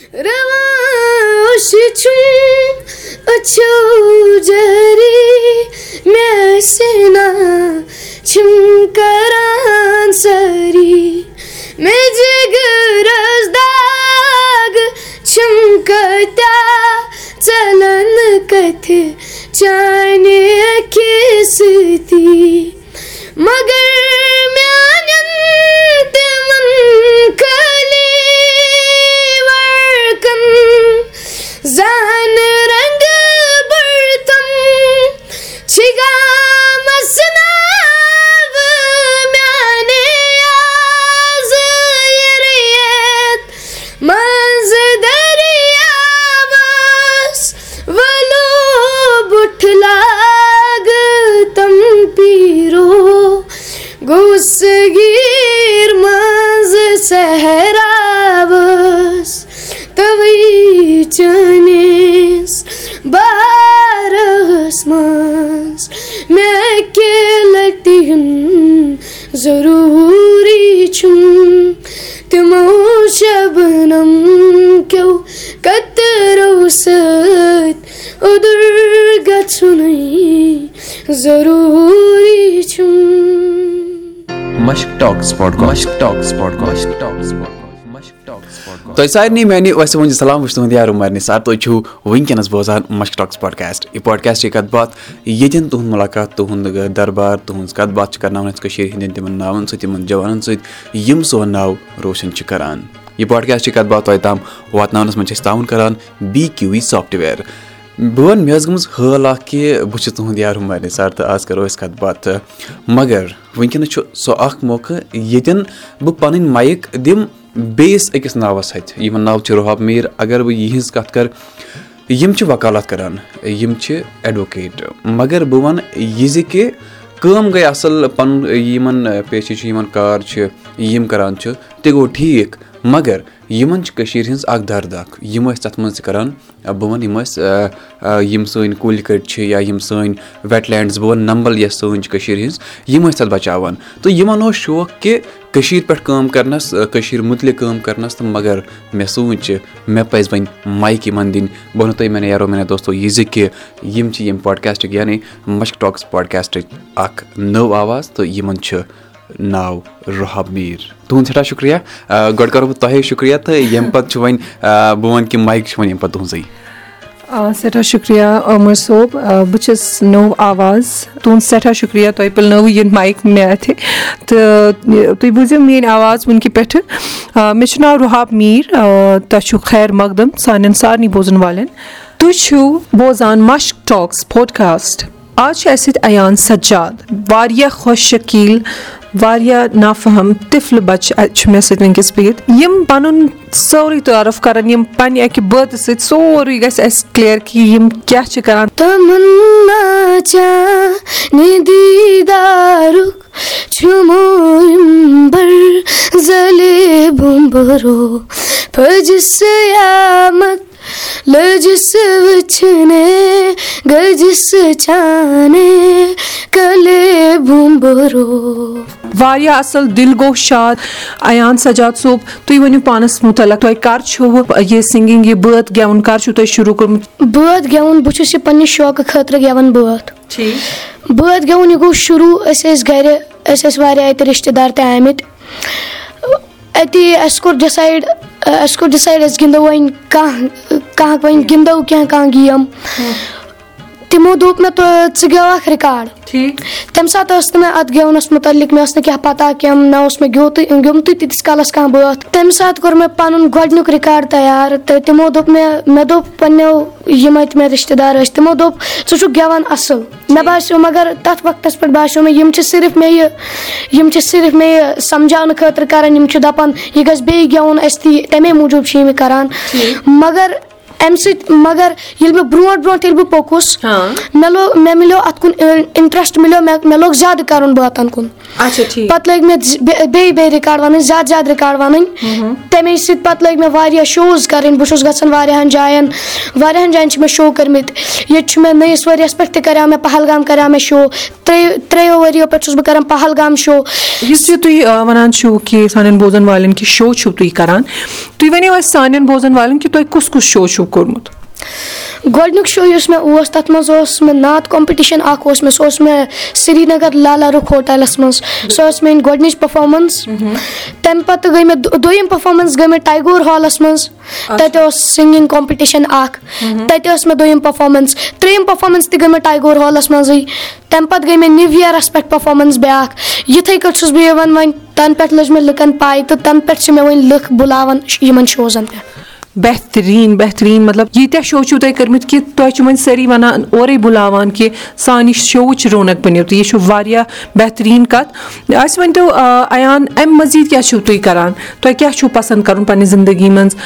Revaş için açıl ceri mesina çim karan sari mece gırızdag çim kata çalan kath çane kesiti मगर تۄہہِ سارنٕے میانہِ ویسے وۄنۍ سلام وٕچھ تُہُنٛد یار عُمر نثار تُہۍ چھِو وٕنکیٚنس بوزان مشک ٹاکٕس پاڈکاسٹ یہِ پاڈکاسٹٕچ کَتھ باتھ ییٚتٮ۪ن تُہُنٛد مُلاقات تُہُنٛد دربار تُہٕنٛز کَتھ باتھ چھِ کرناوان أسۍ کٔشیٖر ہِنٛدٮ۪ن تِمن ناوَن سۭتۍ تِمن جوانن سۭتۍ یِم سون ناو روشَن چھِ کران یہِ پاڈکاسٹٕچ کَتھ باتھ تۄہہِ تام واتناونَس منٛز چھِ أسۍ تعاوُن کران بی کیوٗ وی سافٹوِیر بہٕ وَنہٕ مےٚ ٲس گٔمٕژ حٲل اکھ کہِ بہٕ چھُس تُہُنٛد یار عُمر نثار تہٕ آز کَرو أسۍ کَتھ باتھ مگر وٕنکیٚنَس چھُ سُہ اکھ موقعہٕ ییٚتٮ۪ن بہٕ پَنٕنۍ مایِک دِمہٕ بیٚیِس أکِس ناوَس اَتھِ یِمَن ناو چھُ رُحاب میٖر اگر بہٕ یِہِنٛز کَتھ کَرٕ یِم چھِ وکالت کَران یِم چھِ اٮ۪ڈوکیٹ مگر بہٕ وَنہٕ یہِ زِ کہِ کٲم گٔے اَصٕل پَنُن یِمَن پیشہِ چھِ یِمَن کار چھِ یِم کَران چھِ تہِ گوٚو ٹھیٖک مگر یِمَن چھِ کٔشیٖرِ ہِنٛز اَکھ دَرد اَکھ یِم ٲسۍ تَتھ منٛز تہِ کَران بہٕ وَنہٕ یِم ٲسۍ یِم سٲنۍ کُلۍ کٔٹۍ چھِ یا یِم سٲنۍ وٮ۪ٹ لینٛڈٕز بہٕ وَنہٕ نمبل یۄس سٲنۍ چھِ کٔشیٖرِ ہِنٛز یِم ٲسۍ تَتھ بَچاوان تہٕ یِمَن اوس شوق کہِ کٔشیٖرِ پٮ۪ٹھ کٲم کَرنَس کٔشیٖرِ مُتعلِق کٲم کَرنَس تہٕ مگر مےٚ سوٗنٛچ مےٚ پَزِ وۄنۍ مایِک یِمَن دِنۍ بہٕ وَنو تۄہہِ مےٚ یارو مےٚ دوستو یہِ زِ کہِ یِم چھِ ییٚمہِ پاڈکاسٹٕکۍ یعنی مشک ٹاکٕس پاڈکاسٹٕچ اَکھ نٔو آواز تہٕ یِمَن چھُ سٮ۪ٹھاہ شُکریہ عمر صٲب بہٕ چھَس نٔو آواز تُہُنٛد سٮ۪ٹھاہ شُکریہ تۄہہِ پِلنٲوٕ یہِ مایِک مےٚ اَتھِ تہٕ تُہۍ بوٗزِو میٲنۍ آواز وٕنکہِ پٮ۪ٹھٕ مےٚ چھُ ناو رُحاب میٖر تۄہہِ چھُو خیر مقدم سانٮ۪ن سارنٕے بوزَن والٮ۪ن تُہۍ چھِو بوزان مشک ٹاکٕس پوڈکاسٹ آز چھُ اَسہِ سۭتۍ عیان سجاد واریاہ خۄش شکیٖل واریاہ نافہم تِفلہٕ بَچہِ چھُ مےٚ سۭتۍ وٕنکیٚس بِہِتھ یِم پَنُن سورُے تعارُف کَران یِم پنٛنہِ اَکہِ بٲتہٕ سۭتۍ سورُے گژھِ اَسہِ کٕلیر کہِ یِم کیاہ چھِ کَران واریاہ اَصٕل دِل گوٚو شاد عیان سجاد صٲب تُہۍ ؤنِو پانَس مُتعلق تۄہہِ کر چھُو یہِ سِنٛگِنٛگ یہِ بٲتھ گٮ۪وُن کر چھُو تۄہہِ شروٗع کوٚرمُت؟ بٲتھ گٮ۪وُن بہٕ چھُس یہِ پَنٕنہِ شوقہٕ خٲطرٕ گٮ۪وان بٲتھ۔ بٲتھ گٮ۪وُن یہِ گوٚو شروٗع أسۍ ٲسۍ گرِ أسۍ ٲسۍ واریاہ اَتہِ رِشتہٕ دار تہِ آمٕتۍ۔ اَتی اَسہِ کوٚر ڈِسایڈ اَسہِ کوٚر ڈِسایڈ أسۍ گِنٛدو وۄنۍ کانٛہہ کانٛہہ وۄنۍ گِنٛدو کینٛہہ کانٛہہ گیم تِمو دوٚپ مےٚ ژٕ گٮ۪وکھ رِکاڈ تَمہِ ساتہٕ ٲس نہٕ مےٚ اَتھ گٮ۪ونَس مُتعلِق مےٚ ٲس نہٕ کیٚنٛہہ پَتہ کیٚنٛہہ نہ اوس مےٚ گیوتٕے گیومتٕے تیٖتِس کالَس کانٛہہ بٲتھ تَمہِ ساتہٕ کوٚر مےٚ پَنُن گۄڈٕنیُک رِکاڈ تَیار تہٕ تِمو دوٚپ مےٚ مےٚ دوٚپ پنٛنیو یِم اَتہِ مےٚ رِشتہٕ دار ٲسۍ تِمو دوٚپ ژٕ چھُکھ گٮ۪وان اَصٕل مےٚ باسیٚو مگر تَتھ وقتَس پٮ۪ٹھ باسیٚو مےٚ یِم چھِ صرف مےٚ یہِ یِم چھِ صرف مےٚ یہِ سَمجاونہٕ خٲطرٕ کَران یِم چھِ دَپان یہِ گژھِ بیٚیہِ گٮ۪وُن اَسہِ تہِ تَمے موٗجوٗب چھِ یِم یہِ کَران مگر اَمہِ سۭتۍ مگر ییٚلہِ بہٕ برونٛٹھ برونٛٹھ ییٚلہِ بہٕ پوٚکُس مےٚ لوگ مےٚ مِلیو اَتھ کُن اِنٹرٛسٹ مِلیو مےٚ مےٚ لوگ زیادٕ کَرُن بٲتَن کُن پَتہٕ لٲگۍ مےٚ بیٚیہِ بیٚیہِ رِکاڈ وَنٕنۍ زیادٕ زیادٕ رِکاڈ وَنٕنۍ تَمے سۭتۍ پَتہٕ لٲگۍ مےٚ واریاہ شوز کَرٕنۍ بہٕ چھُس گژھان واریاہَن جایَن واریاہَن جایَن چھِ مےٚ شو کٔرمٕتۍ ییٚتہِ چھُ مےٚ نٔیِس ؤریَس پٮ۪ٹھ تہِ کَریو مےٚ پہلگام کَریو مےٚ شو ترٛیٚیو ترٛیٚیو ؤریو پٮ۪ٹھ چھُس بہٕ کَران پہلگام شو یُس یہِ تُہۍ وَنان چھِو کہِ سانٮ۪ن بوزَن والٮ۪ن کہِ شو چھِو تُہۍ کَران تُہۍ ؤنِو اَسہِ سانٮ۪ن بوزَن والٮ۪ن کہِ تۄہہِ کُس کُس شو چھُو کوٚرمُت گۄڈٕنیُک شو یُس مےٚ اوس تَتھ منٛز اوس مےٚ نعت کَمپِٹِشَن اَکھ اوس مےٚ سُہ اوس مےٚ سرینگر لالا رُخ ہوٹَلَس منٛز سۄ ٲس میٛٲنۍ گۄڈنِچ پٔرفارمٮ۪نٕس تَمہِ پَتہٕ گٔے مےٚ دوٚیِم پٔرفارمٮ۪نٕس گٔے مےٚ ٹایگور ہالَس منٛز تَتہِ اوس سِنٛگِنٛگ کَمپِٹِشَن اَکھ تَتہِ ٲس مےٚ دوٚیِم پٔرفارمٮ۪نٕس ترٛیٚیِم پٔرفارمٮ۪نٕس تہِ گٔے مےٚ ٹایگور ہالَس منٛزٕے تَمہِ پَتہٕ گٔے مےٚ نِو یِیَرَس پٮ۪ٹھ پٔرفارمٮ۪نٕس بیٛاکھ یِتھَے کٲٹھۍ چھُس بہٕ یِوان وۄنۍ تَنہٕ پٮ۪ٹھ لٔج مےٚ لُکَن پاے تہٕ تَنہٕ پٮ۪ٹھ چھِ مےٚ وۄنۍ لُکھ بُلاوان یِمَن شوزَن پٮ۪ٹھ بہتریٖن بہتریٖن مطلب ییٖتیٛاہ شو چھُو تۄہہِ کٔرمٕتۍ کہِ تۄہہِ چھُو وۄنۍ سٲری وَنان اورَے بُلاوان کہِ سانہِ شووٕچ رونق بٔنِو تہٕ یہِ چھُ واریاہ بہتریٖن کَتھ۔ اَسہِ ؤنۍ تو اَیان اَمہِ مٔزیٖد کیاہ چھُو تُہۍ کَران؟ تۄہہِ کیاہ چھُو پَسنٛد کَرُن پنٛنہِ زندگی منٛز؟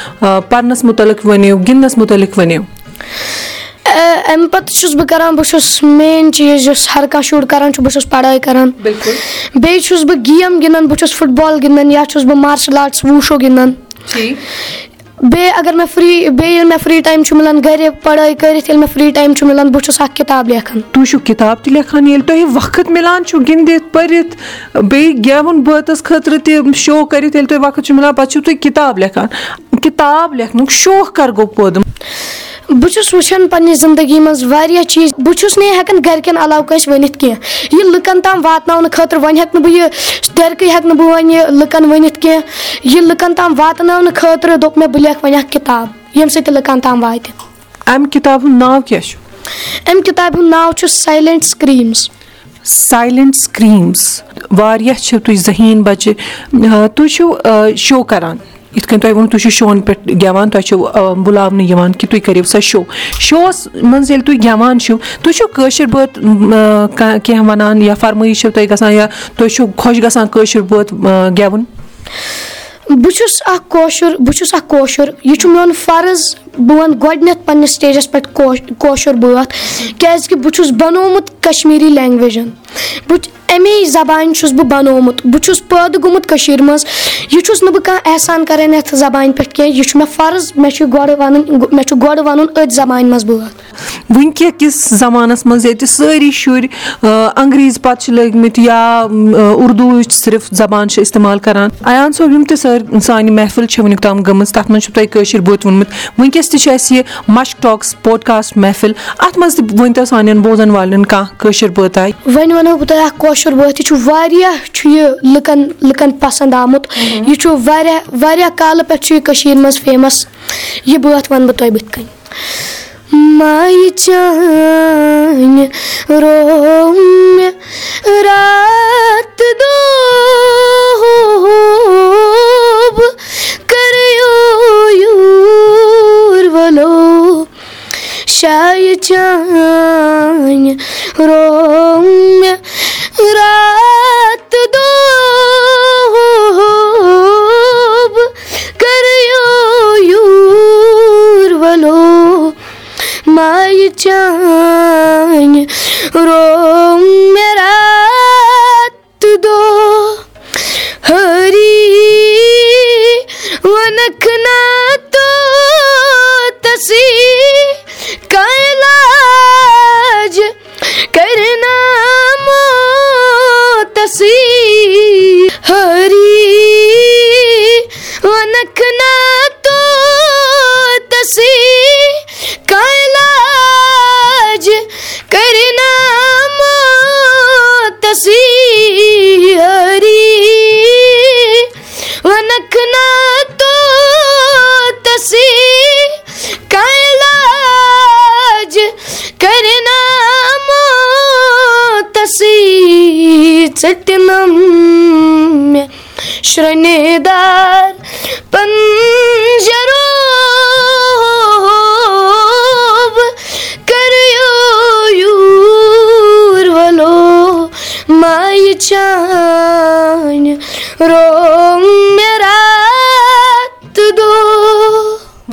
پَرنَس مُتعلِق ؤنِو گِنٛدنَس مُتعلِق ؤنِو اَمہِ پَتہٕ چھُس بہٕ کَران بہٕ چھُس مین چیٖز یُس ہر کانٛہہ شُر کَران چھُ بہٕ چھُس پَڑٲے کَران۔ بیٚیہِ چھُس بہٕ گیم گِنٛدان بہٕ چھُس فُٹ بال گِنٛدان یا چھُس بہٕ مارشَل آرٹٕس ووٗشو گِنٛدان بیٚیہِ اگر مےٚ فرٛی بیٚیہِ ییٚلہِ مےٚ فرٛی ٹایم چھُ مِلان گَرِ پَڑٲے کٔرِتھ ییٚلہِ مےٚ فرٛی ٹایم چھُ مِلان بہٕ چھُس اَکھ کِتاب لیکھان۔ تُہۍ چھُو کِتاب تہِ لیکھان ییٚلہِ تۄہہِ وقت مِلان چھُ گِنٛدِتھ پٔرِتھ بیٚیہِ گٮ۪وُن بٲتَس خٲطرٕ تہِ شو کٔرِتھ ییٚلہِ تۄہہِ وقت چھُ مِلان پَتہٕ چھُو تُہۍ کِتاب لیکھان۔ کِتاب لیکھنُک شوق کَر گوٚو پٲدٕ بہٕ چھُس وٕچھان پَنٕنہِ زندگی منٛز واریاہ چیٖز بہٕ چھُس نہٕ یہِ ہٮ۪کان گرِکٮ۪ن علاوٕ کٲنٛسہِ ؤنِتھ کیٚنٛہہ۔ یہِ لُکَن تام واتناونہٕ خٲطرٕ وۄنۍ ہٮ۪کہٕ نہٕ بہٕ یہِ گرِکٕے ہٮ۪کہٕ نہٕ بہٕ وۄنۍ یہِ لُکَن ؤنِتھ کیٚنٛہہ۔ یہِ لُکَن تام واتناونہٕ خٲطرٕ دوٚپ مےٚ بہٕ لیکھٕ وۄنۍ اکھ کِتاب ییٚمہِ سۭتۍ یہِ لُکَن تام واتہِ۔ اَمہِ کِتابہِ ہُنٛد ناو کیاہ چھُ؟ اَمہِ کِتابہِ ہُنٛد ناو چھُ سایلینٹ سکریٖمٕز سایلینٹ سکریٖمٕز واریاہ چھِو تُہۍ ذہیٖن بَچہِ تُہۍ چھِو شو کران یِتھ کٔنۍ تۄہہِ ووٚنوُ تُہۍ چھِو شووَن پٮ۪ٹھ گٮ۪وان تۄہہِ چھُو بُلاونہٕ یِوان کہِ تُہۍ کٔرِو سا شو۔ شووَس منٛز ییٚلہِ تُہۍ گٮ۪وان چھِو تُہۍ چھِو کٲشِر بٲتھ کینٛہہ وَنان یا فرمٲیش چھِو تۄہہِ گژھان یا تُہۍ چھِو خۄش گژھان کٲشِر بٲتھ گٮ۪وُن؟ بہٕ چھُس اکھ کٲشُر بہٕ چھُس اکھ کٲشُر یہِ چھُ میون فرض بہٕ وَنہٕ گۄڈٕنیٚتھ پَنٕنِس سِٹیجَس پٮ۪ٹھ کٲشُر بٲتھ کیازِ کہِ بہٕ چھُس بَنومُت کَشمیٖری لینٛگویجن۔ بہٕ اَمے زَبانہِ چھُس بہٕ بَنومُت۔ بہٕ چھُس پٲدٕ گوٚمُت کٔشیٖر منٛز۔ یہِ چھُس نہٕ بہٕ کانٛہہ احسان کَران یَتھ زَبانہِ پٮ۪ٹھ کیٚنٛہہ۔ یہِ چھُ مےٚ فرض۔ مےٚ چھُ گۄڈٕ وَنُن مےٚ چھُ گۄڈٕ وَنُن أتھۍ زَبانہِ منٛز بٲتھ۔ وٕنکیٚن کِس زَمانَس منٛز ییٚتہِ سٲری شُرۍ انگریٖز پَتہٕ چھِ لٲگمٕتۍ یا اردوٗوٕچ صرف زَبان چھِ اِستعمال کران۔ اَیان صٲب یِم تہِ سانہِ محفِل چھِ وٕنیُک تام گٔمٕژ تَتھ منٛز چھُو تۄہہِ کٲشِر وٕنکیٚس تہِ چھُ اَسہِ یہِ مَشک ٹاکٕس پوڈکاسٹ محفِل اَتھ منٛز تہِ ؤنۍتو سانٮ۪ن بوزَن والٮ۪ن کانٛہہ کٲشِر بٲتھ آے وۄنۍ وَنو بہٕ تۄہہِ اکھ کٲشُر بٲتھ یہِ چھُ واریاہ چھُ یہِ لُکن لُکن پسنٛد آمُت۔ یہِ چھُ واریاہ واریاہ کالہٕ پٮ۪ٹھ چھُ یہِ کٔشیٖر منٛز فیمَس یہِ بٲتھ وَنہٕ بہٕ تۄہہِ بٕتھِ کَنۍ۔ مایہِ چانہِ رو مےٚ رات وَلو شایہِ چانہِ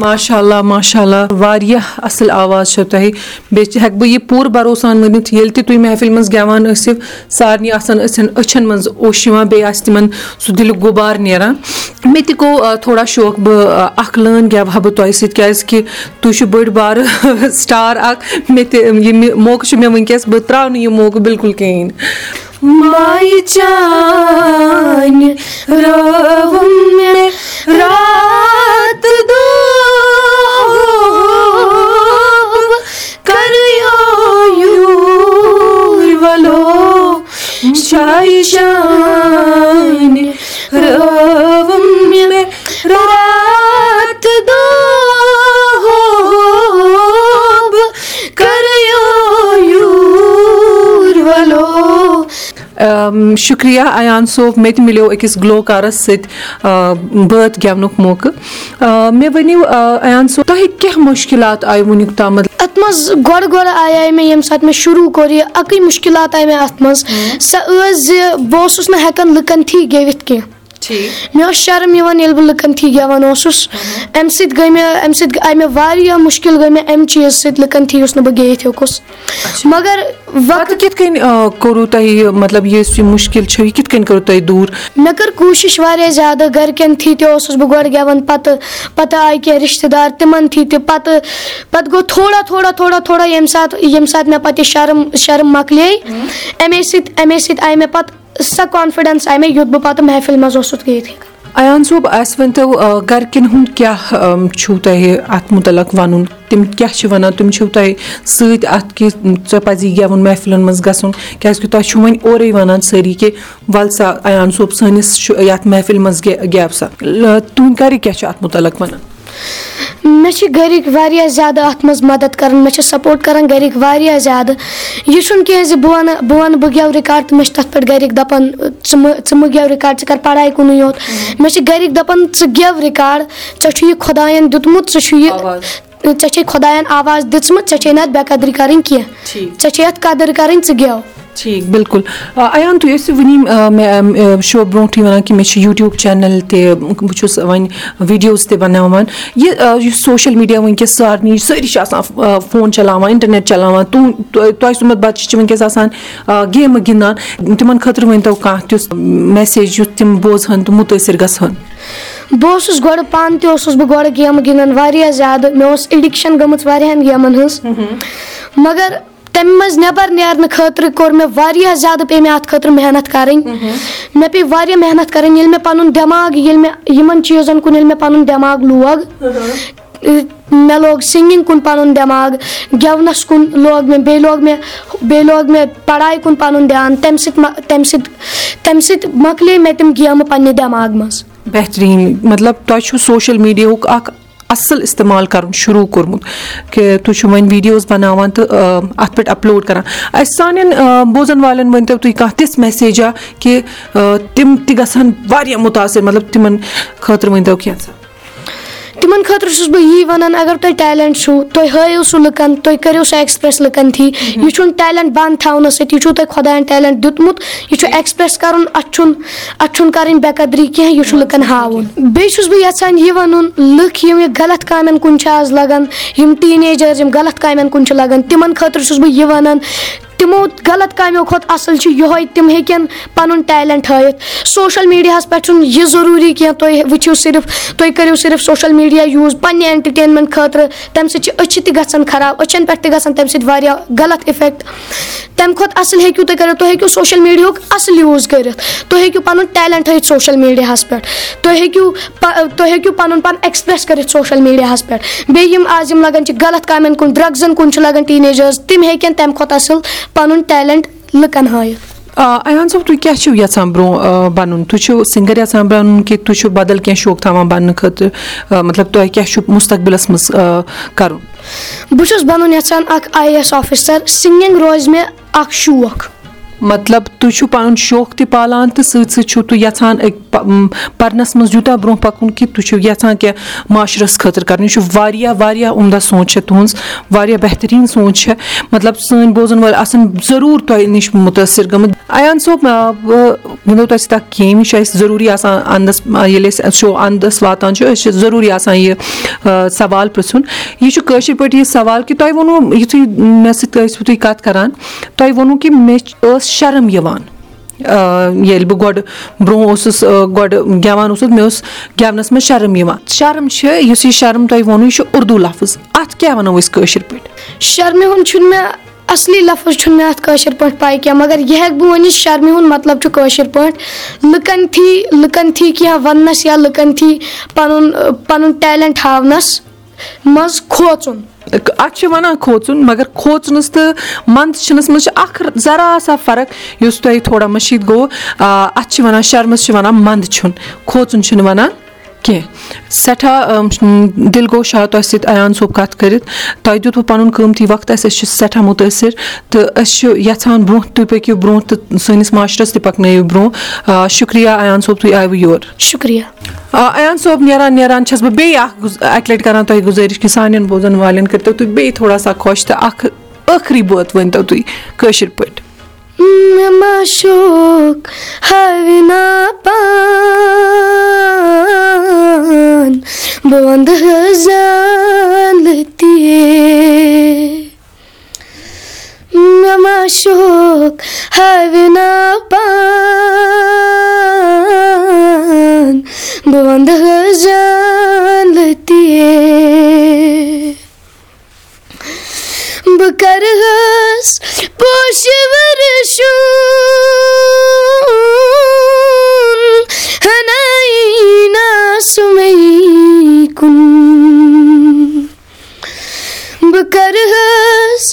ماشاء اللہ ماشاء اللہ واریاہ اَصٕل آواز چھو تۄہہِ بیٚیہِ ہٮ۪کہٕ بہٕ یہِ پوٗرٕ بروسہٕ سان ؤنِتھ ییٚلہِ تہِ تُہۍ محفِل منٛز گٮ۪وان ٲسِو سارنٕے آسان أچھَن أچھَن منٛز اوٚش یِوان بیٚیہِ آسہِ تِمَن سُہ دِلُک غُبار نیران مےٚ تہِ گوٚو تھوڑا شوق بہٕ اَکھ لٲن گٮ۪وٕ ہا بہٕ تۄہہِ سۭتۍ کیٛازِکہِ تُہۍ چھِو بٔڑۍ بارٕ سٹار اَکھ مےٚ تہِ موقعہٕ چھُ مےٚ وٕنکیٚس بہٕ ترٛاو نہٕ یہِ موقعہٕ بِلکُل کِہیٖنۍ مایہِ چانہِ رات وَلو شایہِ شانہِ شُکریہ اَیان صوب مےٚ تہِ مِلیو أکِس گلوکارَس سۭتۍ بٲتھ گٮ۪ونُک موقعہٕ مےٚ ؤنِو اَیان صوب تۄہہِ کیٛاہ مُشکِلات آیہِ وٕنیُک تامَتھ؟ اَتھ منٛز گۄڈٕ گۄڈٕ آیے مےٚ ییٚمہِ ساتہٕ مےٚ شروٗع کوٚر یہِ اَکٕے مُشکِلات آیہِ مےٚ اَتھ منٛز۔ سۄ ٲس زِ بہٕ اوسُس نہٕ ہٮ۪کان لُکَن تھی گیٚوِتھ کینٛہہ مےٚ اوس شرم یِوان ییٚلہِ بہٕ لُکَن تھی گٮ۪وان اوسُس اَمہِ سۭتۍ گٔے مےٚ اَمہِ سۭتۍ آیہِ مےٚ واریاہ مُشکِل گٔے مےٚ اَمہِ چیٖز سۭتۍ لُکَن تھی یُس نہٕ بہٕ گیٚیِتھ ہیوٚکُس مگر وقت کِتھ کٔنۍ کوٚروٕ تۄہہِ مطلب یُس یہِ مُشکِل چھُ یہِ کِتھ کٔنۍ کوٚروٕ تۄہہِ دوٗر مےٚ کٔر کوٗشِش واریاہ زیادٕ گرِکٮ۪ن تھی تہِ اوسُس بہٕ گۄڈٕ گٮ۪وان پَتہٕ پَتہٕ آیہِ کیٚنٛہہ رِشتہٕ دار تِمن تھی تہِ پَتہٕ پَتہٕ گوٚو تھوڑا تھوڑا تھوڑا تھوڑا ییٚمہِ ساتہٕ ییٚمہِ ساتہٕ مےٚ پَتہٕ یہِ شرم شرم مۄکلے اَمے سۭتۍ اَمے سۭتۍ آیہِ مےٚ پَتہٕ صٲب اَسہِ ؤنۍ تو گرِکٮ۪ن ہُنٛد کیاہ چھُو تۄہہِ اَتھ مُتعلق وَنُن تِم کیاہ چھِ وَنان تِم چھِو تۄہہِ سۭتۍ اَتھ کہِ ژےٚ پَزی گٮ۪وُن محفِلَن منٛز گژھُن کیازِ کہِ تۄہہِ چھُو وۄنۍ اورَے وَنان سٲری کہِ وَل سا اَیان صٲب سٲنِس چھُ یَتھ محفِل منٛز گیو سا تُہُنٛد گرِکۍ کیاہ چھِ اَتھ مُتعلق وَنان مےٚ چھِ گرِکۍ واریاہ زیادٕ اَتھ منٛز مدد کران مےٚ چھِ سپوٹ کران گرِکۍ واریاہ زیادٕ۔ یہِ چھُنہٕ کیٚنٛہہ زِ بہٕ وَنہٕ بہٕ وَنہٕ بہٕ گیٚو رِکاڈ تہٕ مےٚ چھِ تَتھ پٮ۪ٹھ گرِکۍ دَپان ژٕ مہٕ ژٕ مہٕ گیو رِکاڈ ژٕ کر پَڑاے کُنُے یوت. مےٚ چھِ گرِکۍ دَپان ژٕ گیو رِکاڈ ژےٚ چھُ یہِ خۄدایَن دیُتمُت ژٕ چھُ یہِ ژےٚ چھے خۄدایَن آواز دِژمٕژ ژےٚ چھے نہٕ اَتھ بے قدری کَرٕنۍ کیٚنٛہہ۔ ژےٚ چھے اَتھ قدٕر کَرٕنۍ ژٕ گیو ٹھیٖک بِلکُل اَیان تُہۍ ٲسِو وٕنی مےٚ شو برونٛٹھٕے وَنان کہِ مےٚ چھِ یوٗٹیوٗب چَنَل تہِ بہٕ چھُس وۄنۍ ویٖڈیوز تہِ بَناوان یہِ یُس سوشَل میٖڈیا وٕنکیٚس سارنٕے سٲری چھِ آسان فون چلاوان اِنٹرنیٹ چلاوان تُہُنٛد تۄہہِ سُنٛد بَچہِ چھِ وٕنکیٚس آسان گیمہٕ گِنٛدان تِمن خٲطرٕ ؤنۍتو کانٛہہ تیُتھ میسیج یُتھ تِم بوزہن تہٕ مُتٲثر گژھن بہٕ اوسُس گۄڈٕ پانہٕ تہِ اوسُس بہٕ گۄڈٕ گیمہٕ گِنٛدان واریاہ زیادٕ مےٚ اوس ایڈِکشن گٔمٕژ واریاہن گیمَن ہٕنٛز مگر تَمہِ منٛز نٮ۪بر نیرنہٕ خٲطرٕ کوٚر مےٚ واریاہ زیادٕ پیٚیہِ مےٚ اَتھ خٲطرٕ محنت کَرٕنۍ. مےٚ پیٚیہِ واریاہ محنت کَرٕنۍ ییٚلہِ مےٚ پَنُن دٮ۪ماغ ییٚلہِ مےٚ یِمن چیٖزن کُن ییٚلہِ مےٚ پَنُن دٮ۪ماغ لوگ مےٚ لوگ سِنگِنٛگ کُن پَنُن دٮ۪ماغ گٮ۪ونَس کُن لوگ مےٚ بیٚیہِ لوگ مےٚ بیٚیہِ لوگ مےٚ پَڑاے کُن پَنُن دیان تَمہِ سۭتۍ تَمہِ سۭتۍ تَمہِ سۭتۍ مۄکلے مےٚ تِم گیمہٕ پَنٕنہِ دٮ۪ماغ منٛز. بہتریٖن مطلب تۄہہِ چھُو سوشَل میٖڈیاہُک اکھ اَصٕل اِستعمال کَرُن شروٗع کوٚرمُت کہِ تُہۍ چھِو وۄنۍ ویٖڈیوز بَناوان تہٕ اَتھ پٮ۪ٹھ اَپلوڈ کَران۔ اَسہِ سانٮ۪ن بوزَن والٮ۪ن ؤنۍتو تُہۍ کانٛہہ تِژھ میسیجا کہِ تِم تہِ گژھن واریاہ مُتاثر مطلب تِمن خٲطرٕ ؤنۍتو کینٛژھا تِمن خٲطرٕ چھُس بہٕ یی وَنان اَگر تۄہہِ ٹیلنٹ چھُو تُہۍ ہٲیِو سُہ لُکن تُہۍ کٔرِو سُہ ایٚکٕسپریس لُکن تھی۔ یہِ چھُنہٕ ٹیلنٹ بنٛد تھاونہٕ سۭتۍ یہِ چھُو تۄہہِ خۄدایَن ٹیلنٹ دیُتمُت۔ یہِ چھُ ایٚکٕسپریس کَرُن اَتھ چھُنہٕ اَتھ چھُنہٕ کَرٕنۍ بے قدری کیٚنٛہہ یہِ چھُ لُکن ہاوُن۔ بیٚیہِ چھُس بہٕ یَژھان یہِ وَنُن لُکھ یِم یہِ غلط کامٮ۪ن کُن چھِ آز لگان یِم ٹیٖن ایجٲرٕس یِم غلط کامٮ۪ن کُن چھِ لگان تِمن خٲطرٕ چھُس بہٕ یہِ وَنان تِمو غلط کامیو کھۄتہٕ اَصٕل چھُ یِہوے تِم ہیٚکن پَنُن ٹیلنٹ ہٲیِتھ۔ سوشَل میٖڈیاہَس پٮ۪ٹھ چھُنہٕ یہِ ضروٗری کینٛہہ۔ تُہۍ وٕچھِو صرف تُہۍ کٔرِو صرف سوشَل میٖڈیا یوٗز پَنٕنہِ اینٹرٹینمینٹ خٲطرٕ۔ تَمہِ سۭتۍ چھِ أچھِ تہِ گژھان خراب أچھن پٮ۪ٹھ تہِ گژھان تَمہِ سۭتۍ واریاہ غلط اِفیکٹ تَمہِ کھۄتہٕ اَصٕل ہیٚکِو تُہۍ کٔرِتھ تُہۍ ہیٚکِو سوشَل میٖڈیاہُک اَصٕل یوٗز کٔرِتھ۔ تُہۍ ہیٚکِو پَنُن ٹیلنٹ ہٲیِتھ سوشَل میٖڈیاہَس پٮ۪ٹھ۔ تُہۍ ہیٚکِو تُہۍ ہیٚکِو پَنُن پان ایٚکٕسپریس کٔرِتھ سوشَل میٖڈیاہَس پٮ۪ٹھ۔ بیٚیہِ یِم آز یِم لگان چھِ غلط کامٮ۪ن کُن ڈرٛگزَن کُن چھِ لگان ٹیٖن ایجٲرٕس تِم ہیٚکن تَمہِ کھۄتہٕ اَصٕل پَنُن لُکن ہٲیِتھ اَیان صٲب تُہۍ کیاہ چھِو یَژھان برونٛہہ بَنُن؟ تُہۍ چھِو سِنگر یَژھان بَنُن کہِ تُہۍ چھِو بدل کیٚنٛہہ شوق تھاوان بَننہٕ خٲطرٕ؟ مطلب تۄہہِ کیاہ چھُو مُستقبِلَس منٛز کَرُن؟ بہٕ چھُس بَنُن یَژھان اکھ I A S officer singing روزِ مےٚ اکھ شوق مطلب تُہۍ چھِو پَنُن شوق تہِ پالان تہٕ سۭتۍ سۭتۍ چھِو تُہۍ یَژھان پَرنَس منٛز یوٗتاہ برونٛہہ پَکُن کہِ تُہۍ چھِو یَژھان کینٛہہ معاشرَس خٲطرٕ کَرُن۔ یہِ چھُ واریاہ واریاہ عمدہ سونٛچ چھےٚ تُہٕنٛز واریاہ بہتریٖن سونٛچ چھےٚ۔ مطلب سٲنۍ بوزَن وٲلۍ آسَن ضروٗر تۄہہِ نِش مُتٲثر گٔمٕتۍ۔ اَیان صٲب وَنو تۄہہِ سۭتۍ اکھ گیم یہِ چھُ اَسہِ ضروٗری آسان اَندَس ییٚلہِ أسۍ شو اَندَس واتان چھُ أسۍ چھِ ضروٗری آسان یہِ سوال پِرٛژھُن۔ یہِ چھُ کٲشِر پٲٹھۍ یہِ سوال کہِ تۄہہِ ووٚنوُ یِتھُے مےٚ سۭتۍ ٲسوٕ تُہۍ کَتھ کَران تۄہہِ ووٚنوُ کہِ مےٚ ٲس شرم یِوان. ییٚلہِ بہٕ گۄڈٕ برونٛہہ اوسُس گۄڈٕ گٮ۪وان اوسُس مےٚ اوس گٮ۪ونَس منٛز شرم یِوان. شرم چھِ یُس یہِ شرم تۄہہِ ووٚنوُ یہِ چھُ اُردو لفظ. اَتھ کیاہ وَنو أسۍ کٲشِر پٲٹھۍ؟ شرمہِ ہُنٛد چھُنہٕ مےٚ اَصلی لفظ چھُنہٕ مےٚ اَتھ کٲشِر پٲٹھۍ پاے کینٛہہ مگر یہِ ہٮ۪کہٕ بہٕ ؤنِتھ شرمہِ ہُنٛد مطلب چھُ کٲشِر پٲٹھۍ. لُکن تھی لُکن تھی کینٛہہ وَننَس یا لُکن تھی پَنُن پَنُن ٹیلنٹ ہاونَس منٛز کھوژُن اَتھ چھِ وَنان کھوژُن مگر کھوژنَس تہٕ منٛد چھِنَس منٛز چھِ اکھ ذرا سا فرق یُس تۄہہِ تھوڑا مٔشیٖد گوٚو اَتھ چھِ وَنان شرمَس چھِ وَنان منٛد چھُن کھوژُن چھُنہٕ وَنان کینٛہہ سٮ۪ٹھاہ دِل گوش آو تۄہہِ سۭتۍ اَیان صٲب کَتھ کٔرِتھ تۄہہِ دیُتوٕ پَنُن قۭمتی وقت اَسہِ أسۍ چھِ سٮ۪ٹھاہ مُتٲثر تہٕ أسۍ چھِ یَژھان برونٛہہ تُہۍ پٔکِو برونٛہہ تہٕ سٲنِس معاشرَس تہِ پَکنٲیِو برونٛہہ شُکریہ اَیان صٲب تُہۍ آیوٕ یور شُکریہ اَیان صٲب نیران نیران چھَس بہٕ بیٚیہِ اکھ اَکہِ لَٹہِ کران تۄہہِ گُزٲرِش کہِ سانٮ۪ن بوزَن والٮ۪ن کٔرتو تُہۍ بیٚیہِ تھوڑا سا خۄش تہٕ اکھ ٲخری بٲتھ ؤنۍتو تُہۍ کٲشِر پٲٹھۍ بہٕ وَندٕ حظ ما شوق پان بہٕ وَندٕ حظ بہٕ کَرٕ حظ پوشہٕ بہٕ کَرٕ حظ